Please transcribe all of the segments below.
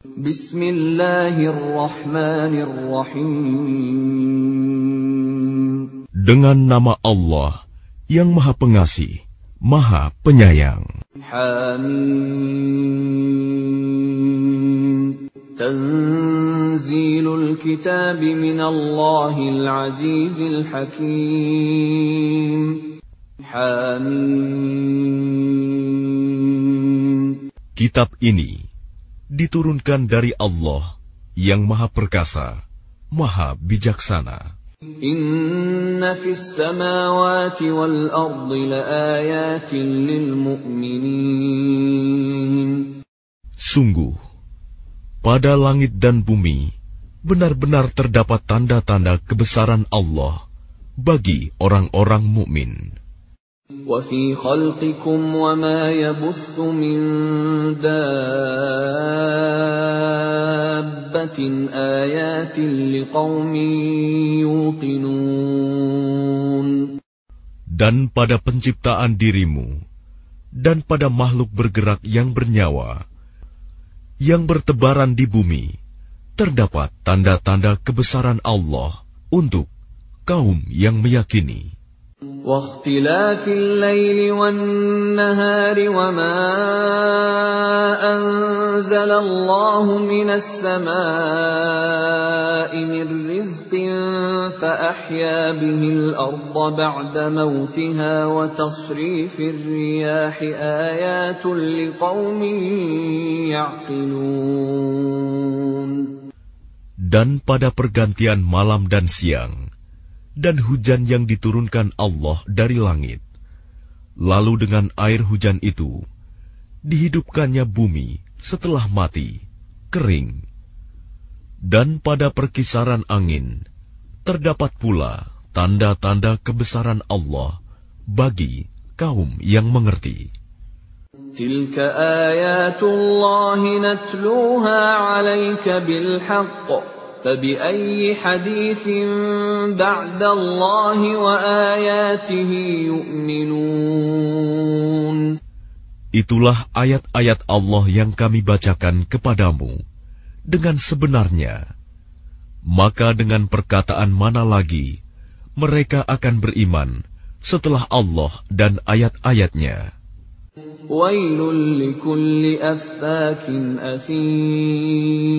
Bismillahirrahmanirrahim. Dengan nama Allah yang Maha Pengasih, Maha Penyayang. Hamim. Tanzilul kitab min Allahil Azizil Hakim. Hamim. Kitab ini diturunkan dari Allah yang Maha Perkasa, Maha Bijaksana. Inna fis samawati wal ardi laayatin lil mu'minin. Sungguh, pada langit dan bumi benar-benar terdapat tanda-tanda kebesaran Allah bagi orang-orang mukmin. وفي خلقكم وما يبث من دابة آيات لقوم يوقنون Dan pada penciptaan dirimu, dan pada makhluk bergerak yang bernyawa, yang bertebaran di bumi, terdapat tanda-tanda kebesaran Allah untuk kaum yang meyakini. واختلاف الليل والنهار وما أنزل الله من السماء من رزق فأحيا به الأرض بعد موتها وتصريف الرياح آيات لقوم يعقلون Dan pada pergantian malam dan siang, dan hujan yang diturunkan Allah dari langit. Lalu dengan air hujan itu, dihidupkannya bumi setelah mati, kering. Dan pada perkisaran angin, terdapat pula tanda-tanda kebesaran Allah bagi kaum yang mengerti. Tilka ayatullahi natluha alaika bilhaqq. فبأي حديث بعد الله وآياته يؤمنون Itulah ayat-ayat Allah yang kami bacakan kepadamu dengan sebenarnya. Maka dengan perkataan mana lagi mereka akan beriman setelah Allah dan ayat-ayatnya. ويل لكل أفاك أثيم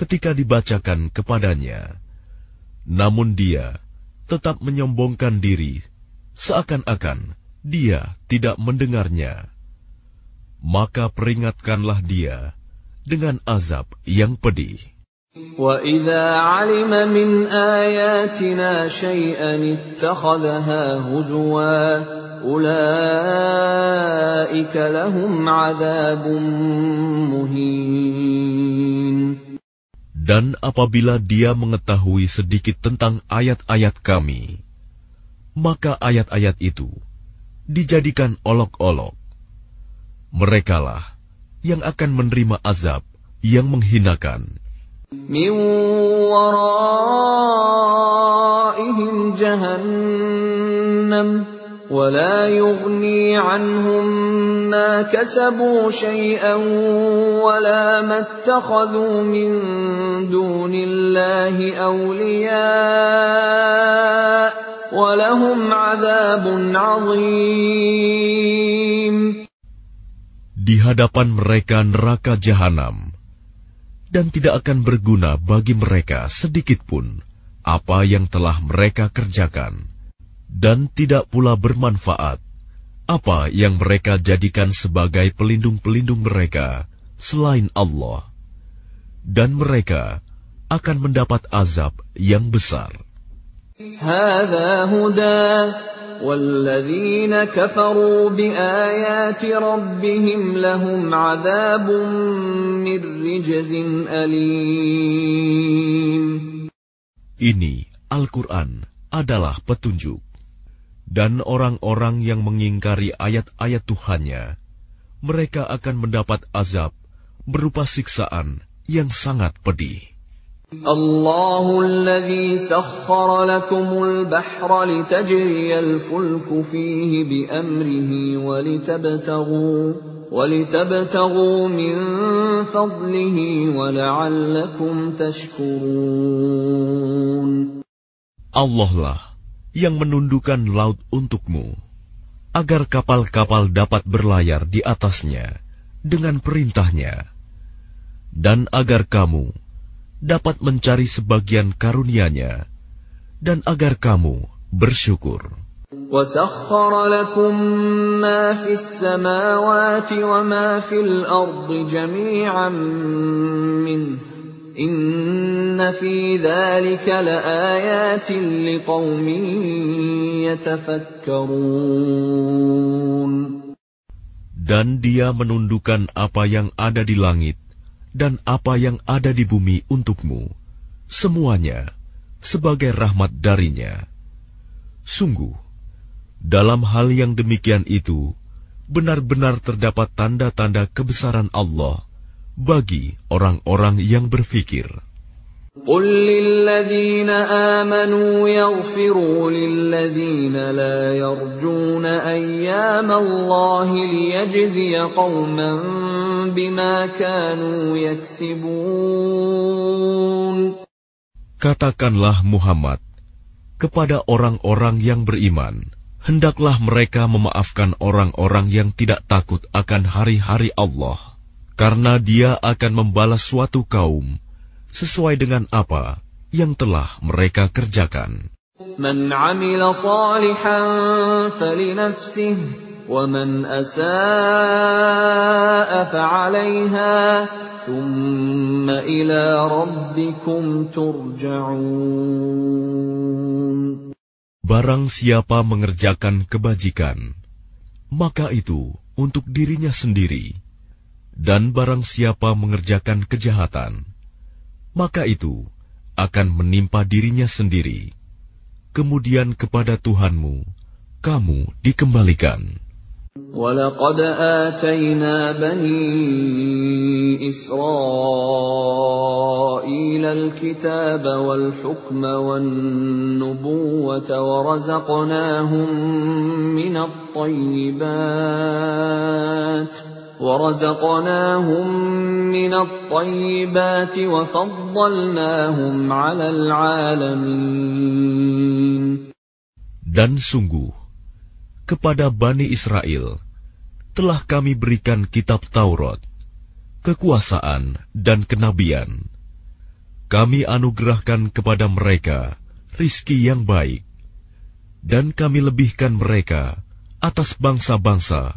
ketika dibacakan kepadanya, namun dia tetap menyombongkan diri seakan-akan dia tidak mendengarnya. Maka peringatkanlah dia dengan azab yang pedih. وَإِذَا عَلِمَ مِنْ آيَاتِنَا شَيْئًا اتَّخَذَهَا هُزُوًا أُولَئِكَ لَهُمْ عَذَابٌ مُهِينٌ dan apabila dia mengetahui sedikit tentang ayat-ayat kami, maka ayat-ayat itu dijadikan olok-olok. Merekalah yang akan menerima azab yang menghinakan. Min ولا يغني عنهم ما كسبوا شيئا ولا ما اتخذوا من دون الله أولياء ولهم عذاب عظيم Di hadapan mereka neraka jahanam, dan tidak akan berguna bagi mereka sedikit pun apa yang telah mereka kerjakan, dan tidak pula bermanfaat apa yang mereka jadikan sebagai pelindung-pelindung mereka selain Allah, dan mereka akan mendapat azab yang besar. هذا هدى والذين كفروا بآيات ربهم لهم عذاب من رجز أليم Ini Al-Quran adalah petunjuk. Dan orang-orang yang mengingkari ayat-ayat Tuhannya, mereka akan mendapat azab berupa siksaan yang sangat pedih. الله الذي سخر لكم البحر لتجري الفلك فيه بأمره ولتبتغوا ولتبتغوا من فضله ولعلكم تشكرون Allah lah yang menundukkan laut untukmu, agar kapal-kapal dapat berlayar di atasnya dengan perintahnya, dan agar kamu dapat mencari sebagian karunia-Nya, dan agar kamu bersyukur. وسخر لكم ما في السماوات وما في الأرض جميعا منه Inna fi dhalika laayatin liqaumin. Dan dia menundukkan apa yang ada di langit dan apa yang ada di bumi untukmu. Semuanya sebagai rahmat darinya. Sungguh, dalam hal yang demikian itu, benar-benar terdapat tanda-tanda kebesaran Allah – bagi orang-orang yang berfikir. قل للذين آمنوا يغفروا للذين لا يرجون أيام الله ليجزي قوما بما كانوا يكسبون Katakanlah Muhammad kepada orang-orang yang beriman, hendaklah mereka memaafkan orang-orang yang tidak takut akan hari-hari Allah, karena dia akan membalas suatu kaum sesuai dengan apa yang telah mereka kerjakan. Man amila salihan falinafsih, wa asa'a fa'alayha, thumma ila rabbikum turja'un. Barang siapa mengerjakan kebajikan, maka itu untuk dirinya sendiri dan barang siapa mengerjakan kejahatan, maka itu akan menimpa dirinya sendiri. Kemudian kepada Tuhanmu, kamu dikembalikan. ولقد آتينا بني إسرائيل الكتاب والحكم والنبوة ورزقناهم من الطيبات ورزقناهم من الطيبات وفضلناهم على العالمين Dan sungguh, kepada Bani Israel telah kami berikan kitab Taurat, kekuasaan dan kenabian. Kami anugerahkan kepada mereka rizki yang baik, dan kami lebihkan mereka atas bangsa-bangsa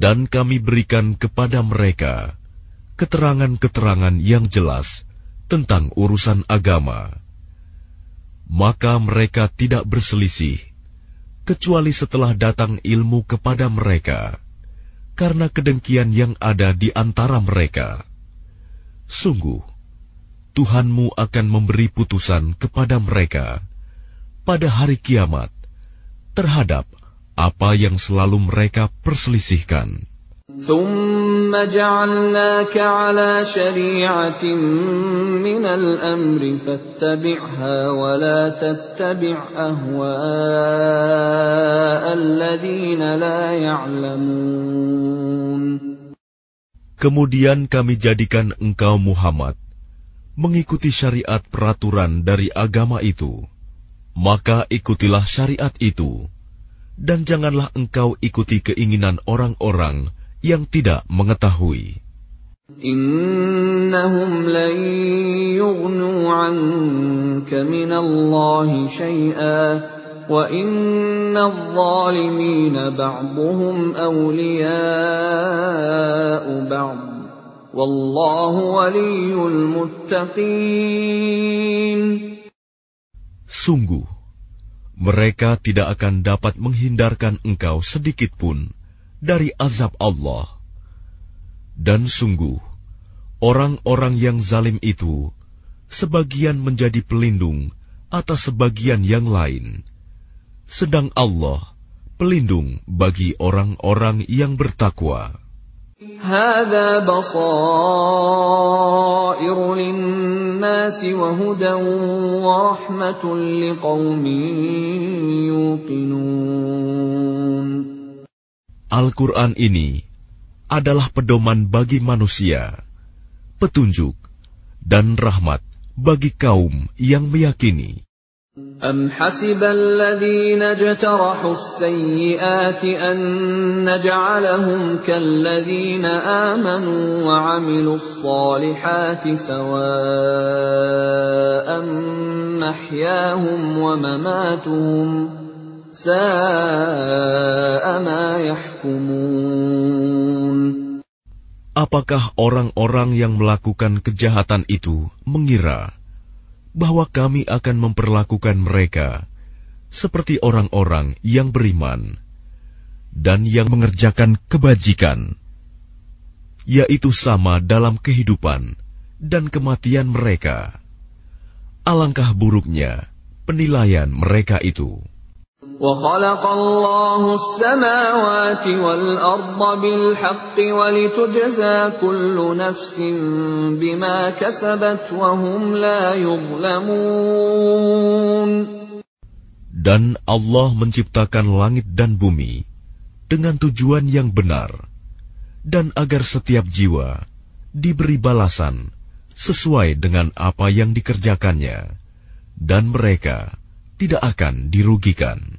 Dan kami berikan kepada mereka keterangan-keterangan yang jelas tentang urusan agama. Maka mereka tidak berselisih, kecuali setelah datang ilmu kepada mereka, karena kedengkian yang ada di antara mereka. Sungguh, Tuhanmu akan memberi putusan kepada mereka pada hari kiamat terhadap apa yang selalu mereka perselisihkan. ثم جعلناك على شريعة من الأمر فاتبعها ولا تتبع أهواء الذين لا يعلمون Kemudian kami jadikan engkau Muhammad mengikuti syariat peraturan dari agama itu. Maka ikutilah syariat itu, dan janganlah engkau ikuti keinginan orang-orang yang tidak mengetahui. Innahum lan yughnu anka minallahi shay'a, wa inna adh-dhalimina ba'dhum awliya'u ba'd wallahu waliyul muttaqin Sungguh mereka tidak akan dapat menghindarkan engkau sedikit pun dari azab Allah. Dan sungguh, orang-orang yang zalim itu sebagian menjadi pelindung atas sebagian yang lain, sedang Allah pelindung bagi orang-orang yang bertakwa. هذا بصائر للناس وهدى ورحمة لقوم يوقنون Al-Quran ini adalah pedoman bagi manusia, petunjuk, dan rahmat bagi kaum yang meyakini. أم حسب الذين اجترحوا السيئات أن نجعلهم كالذين آمنوا وعملوا الصالحات سواء محياهم ومماتهم ساء ما يحكمون Apakah orang-orang yang melakukan kejahatan itu mengira bahwa kami akan memperlakukan mereka seperti orang-orang yang beriman dan yang mengerjakan kebajikan, yaitu sama dalam kehidupan dan kematian mereka. Alangkah buruknya penilaian mereka itu. وخلق الله السماوات والأرض بالحق ولتجزى كل نفس بما كسبت وهم لا يظلمون Dan Allah menciptakan langit dan bumi dengan tujuan yang benar, dan agar setiap jiwa diberi balasan sesuai dengan apa yang dikerjakannya, dan mereka tidak akan dirugikan.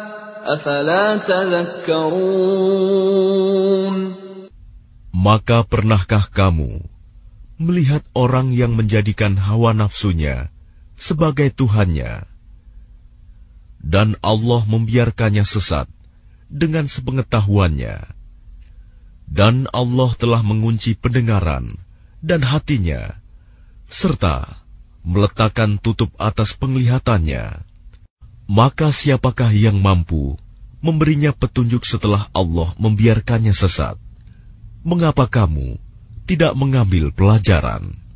Maka pernahkah kamu melihat orang yang menjadikan hawa nafsunya sebagai Tuhannya, dan Allah membiarkannya sesat dengan sepengetahuannya, dan Allah telah mengunci pendengaran dan hatinya, serta meletakkan tutup atas penglihatannya? Maka siapakah yang mampu memberinya petunjuk setelah Allah membiarkannya sesat? Mengapa kamu tidak mengambil pelajaran?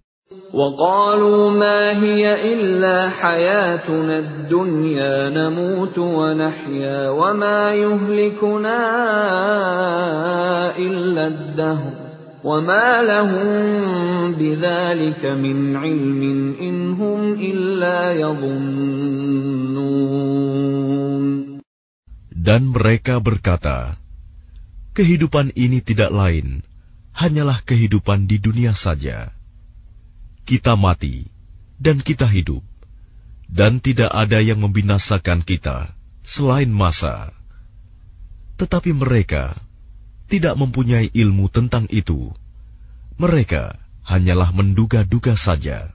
وقالوا ما هي إلا حياتنا الدنيا نموت ونحيا وما يهلكنا إلا الدهر وما لهم بذلك من علم إن هم إلا يظنون Dan mereka berkata, Kehidupan ini tidak lain, hanyalah kehidupan di dunia saja. Kita mati, dan kita hidup, dan tidak ada yang membinasakan kita selain masa. Tetapi mereka tidak mempunyai ilmu tentang itu. Mereka hanyalah menduga-duga saja.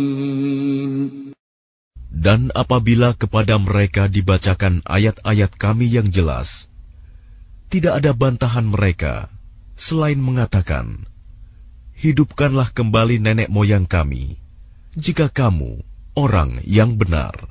Dan apabila kepada mereka dibacakan ayat-ayat kami yang jelas, tidak ada bantahan mereka selain mengatakan, Hidupkanlah kembali nenek moyang kami, jika kamu orang yang benar.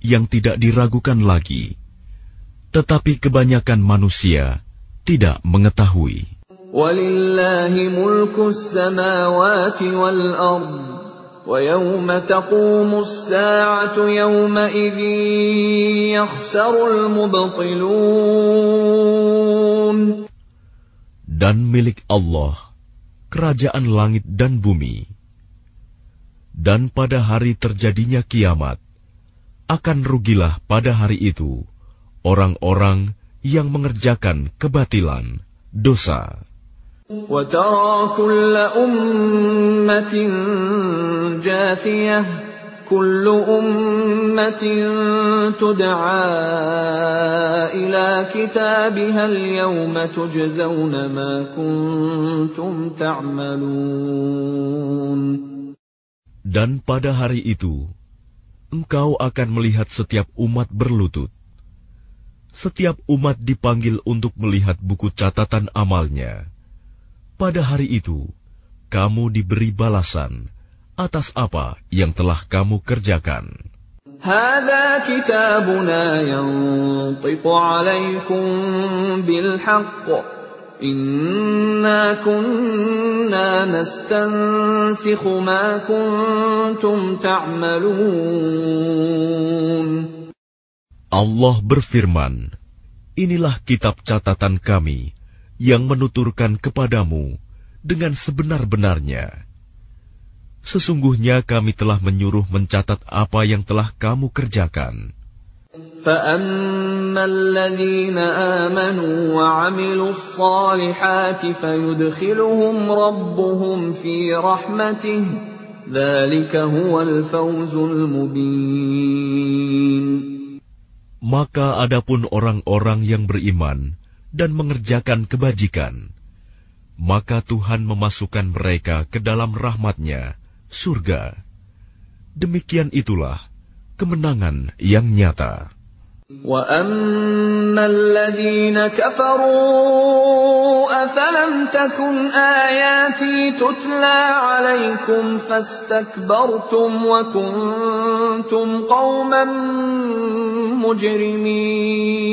yang tidak diragukan lagi, tetapi kebanyakan manusia tidak mengetahui. Dan milik Allah, kerajaan langit dan bumi. Dan pada hari terjadinya kiamat, akan rugilah pada hari itu orang-orang yang mengerjakan kebatilan, dosa. وترى كل أمة جاثية كل أمة تدعى إلى كتابها اليوم تجزون ما كنتم تعملون Dan pada hari itu, engkau akan melihat setiap umat berlutut. Setiap umat dipanggil untuk melihat buku catatan amalnya. Pada hari itu, kamu diberi balasan atas apa yang telah kamu kerjakan. هذا كتابنا ينطق عليكم بالحق Inna kunna nastansikhu ma kuntum ta'malun. Allah berfirman, Inilah kitab catatan kami yang menuturkan kepadamu dengan sebenar-benarnya. Sesungguhnya kami telah menyuruh mencatat apa yang telah kamu kerjakan. فأما الذين آمنوا وعملوا الصالحات فيدخلهم ربهم في رحمته ذلك هو الفوز المبين Maka adapun orang-orang yang beriman dan mengerjakan kebajikan, maka Tuhan memasukkan mereka ke dalam rahmatnya, surga. Demikian itulah kemenangan yang nyata. وأما الذين كفروا أفلم تكن آياتي تتلى عليكم فاستكبرتم وكنتم قوما مجرمين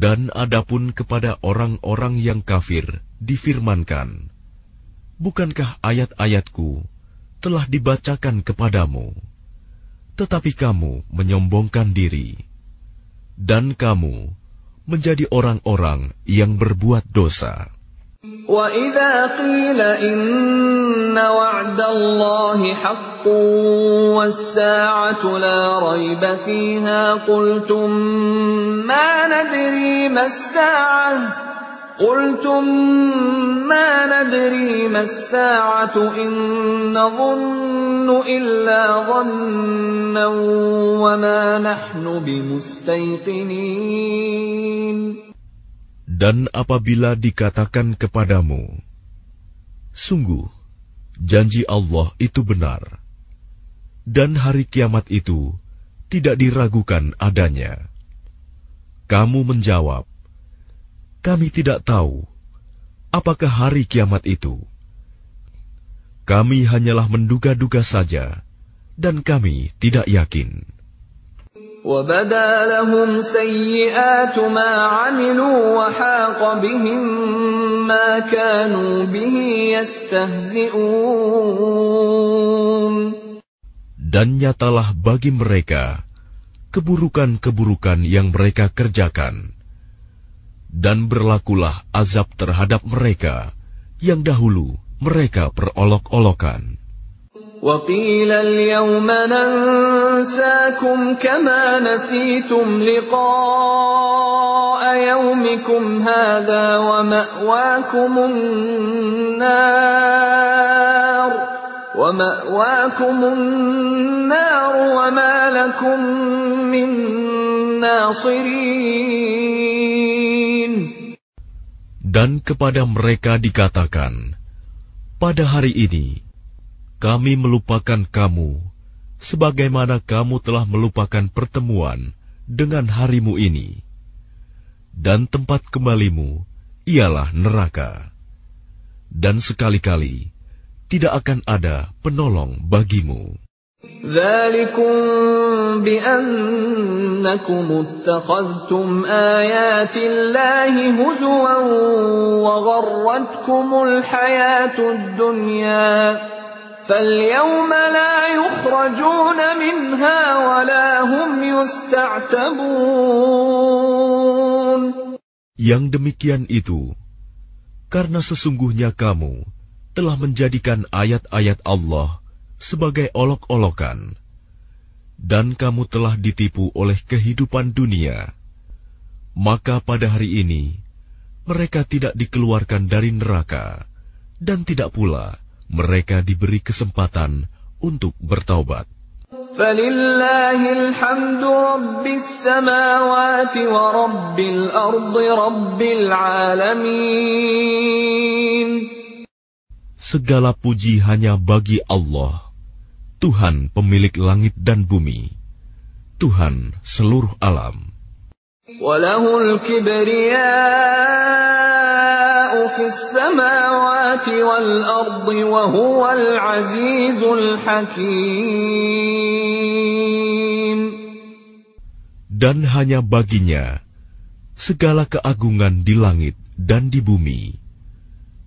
Dan adapun kepada orang-orang yang kafir difirmankan, Bukankah ayat-ayatku telah dibacakan kepadamu, tetapi kamu menyombongkan diri, dan kamu menjadi orang-orang yang berbuat dosa. وإذا قيل إن وعد الله حق والساعة لا ريب فيها قلتم ما ندري ما الساعة قلتم ما ندري ما الساعة إن نظن dan apabila dikatakan kepadamu, Sungguh, janji Allah itu benar. Dan hari kiamat itu tidak diragukan adanya. Kamu menjawab, kami tidak tahu apakah hari kiamat itu Kami hanyalah menduga-duga saja, dan kami tidak yakin. وبدا لهم سيئات ما عملوا وحاق بهم ما كانوا به يستهزئون Dan nyatalah bagi mereka keburukan-keburukan yang mereka kerjakan. Dan berlakulah azab terhadap mereka yang dahulu mereka berolok-olokan. وقيل اليوم ننساكم كما نسيتم لقاء يومكم هذا ومأواكم النار ومأواكم النار وما لكم من ناصرين Dan kepada mereka dikatakan, Pada hari ini, kami melupakan kamu, sebagaimana kamu telah melupakan pertemuan dengan harimu ini. Dan tempat kembalimu ialah neraka. Dan sekali-kali, tidak akan ada penolong bagimu. ذلكم بأنكم اتخذتم آيات الله هزوا وغرتكم الحياة الدنيا فاليوم لا يخرجون منها ولا هم يستعتبون Yang demikian itu, karena sesungguhnya kamu telah menjadikan ayat-ayat Allah sebagai olok-olokan, dan kamu telah ditipu oleh kehidupan dunia, maka pada hari ini mereka tidak dikeluarkan dari neraka, dan tidak pula mereka diberi kesempatan untuk bertaubat. Segala puji hanya bagi Allah, Tuhan pemilik langit dan bumi, Tuhan seluruh alam. وله الكبرياء في السماوات والأرض وهو العزيز الحكيم Dan hanya baginya segala keagungan di langit dan di bumi.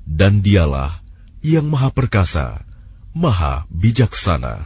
Dan dialah yang maha perkasa, maha bijaksana.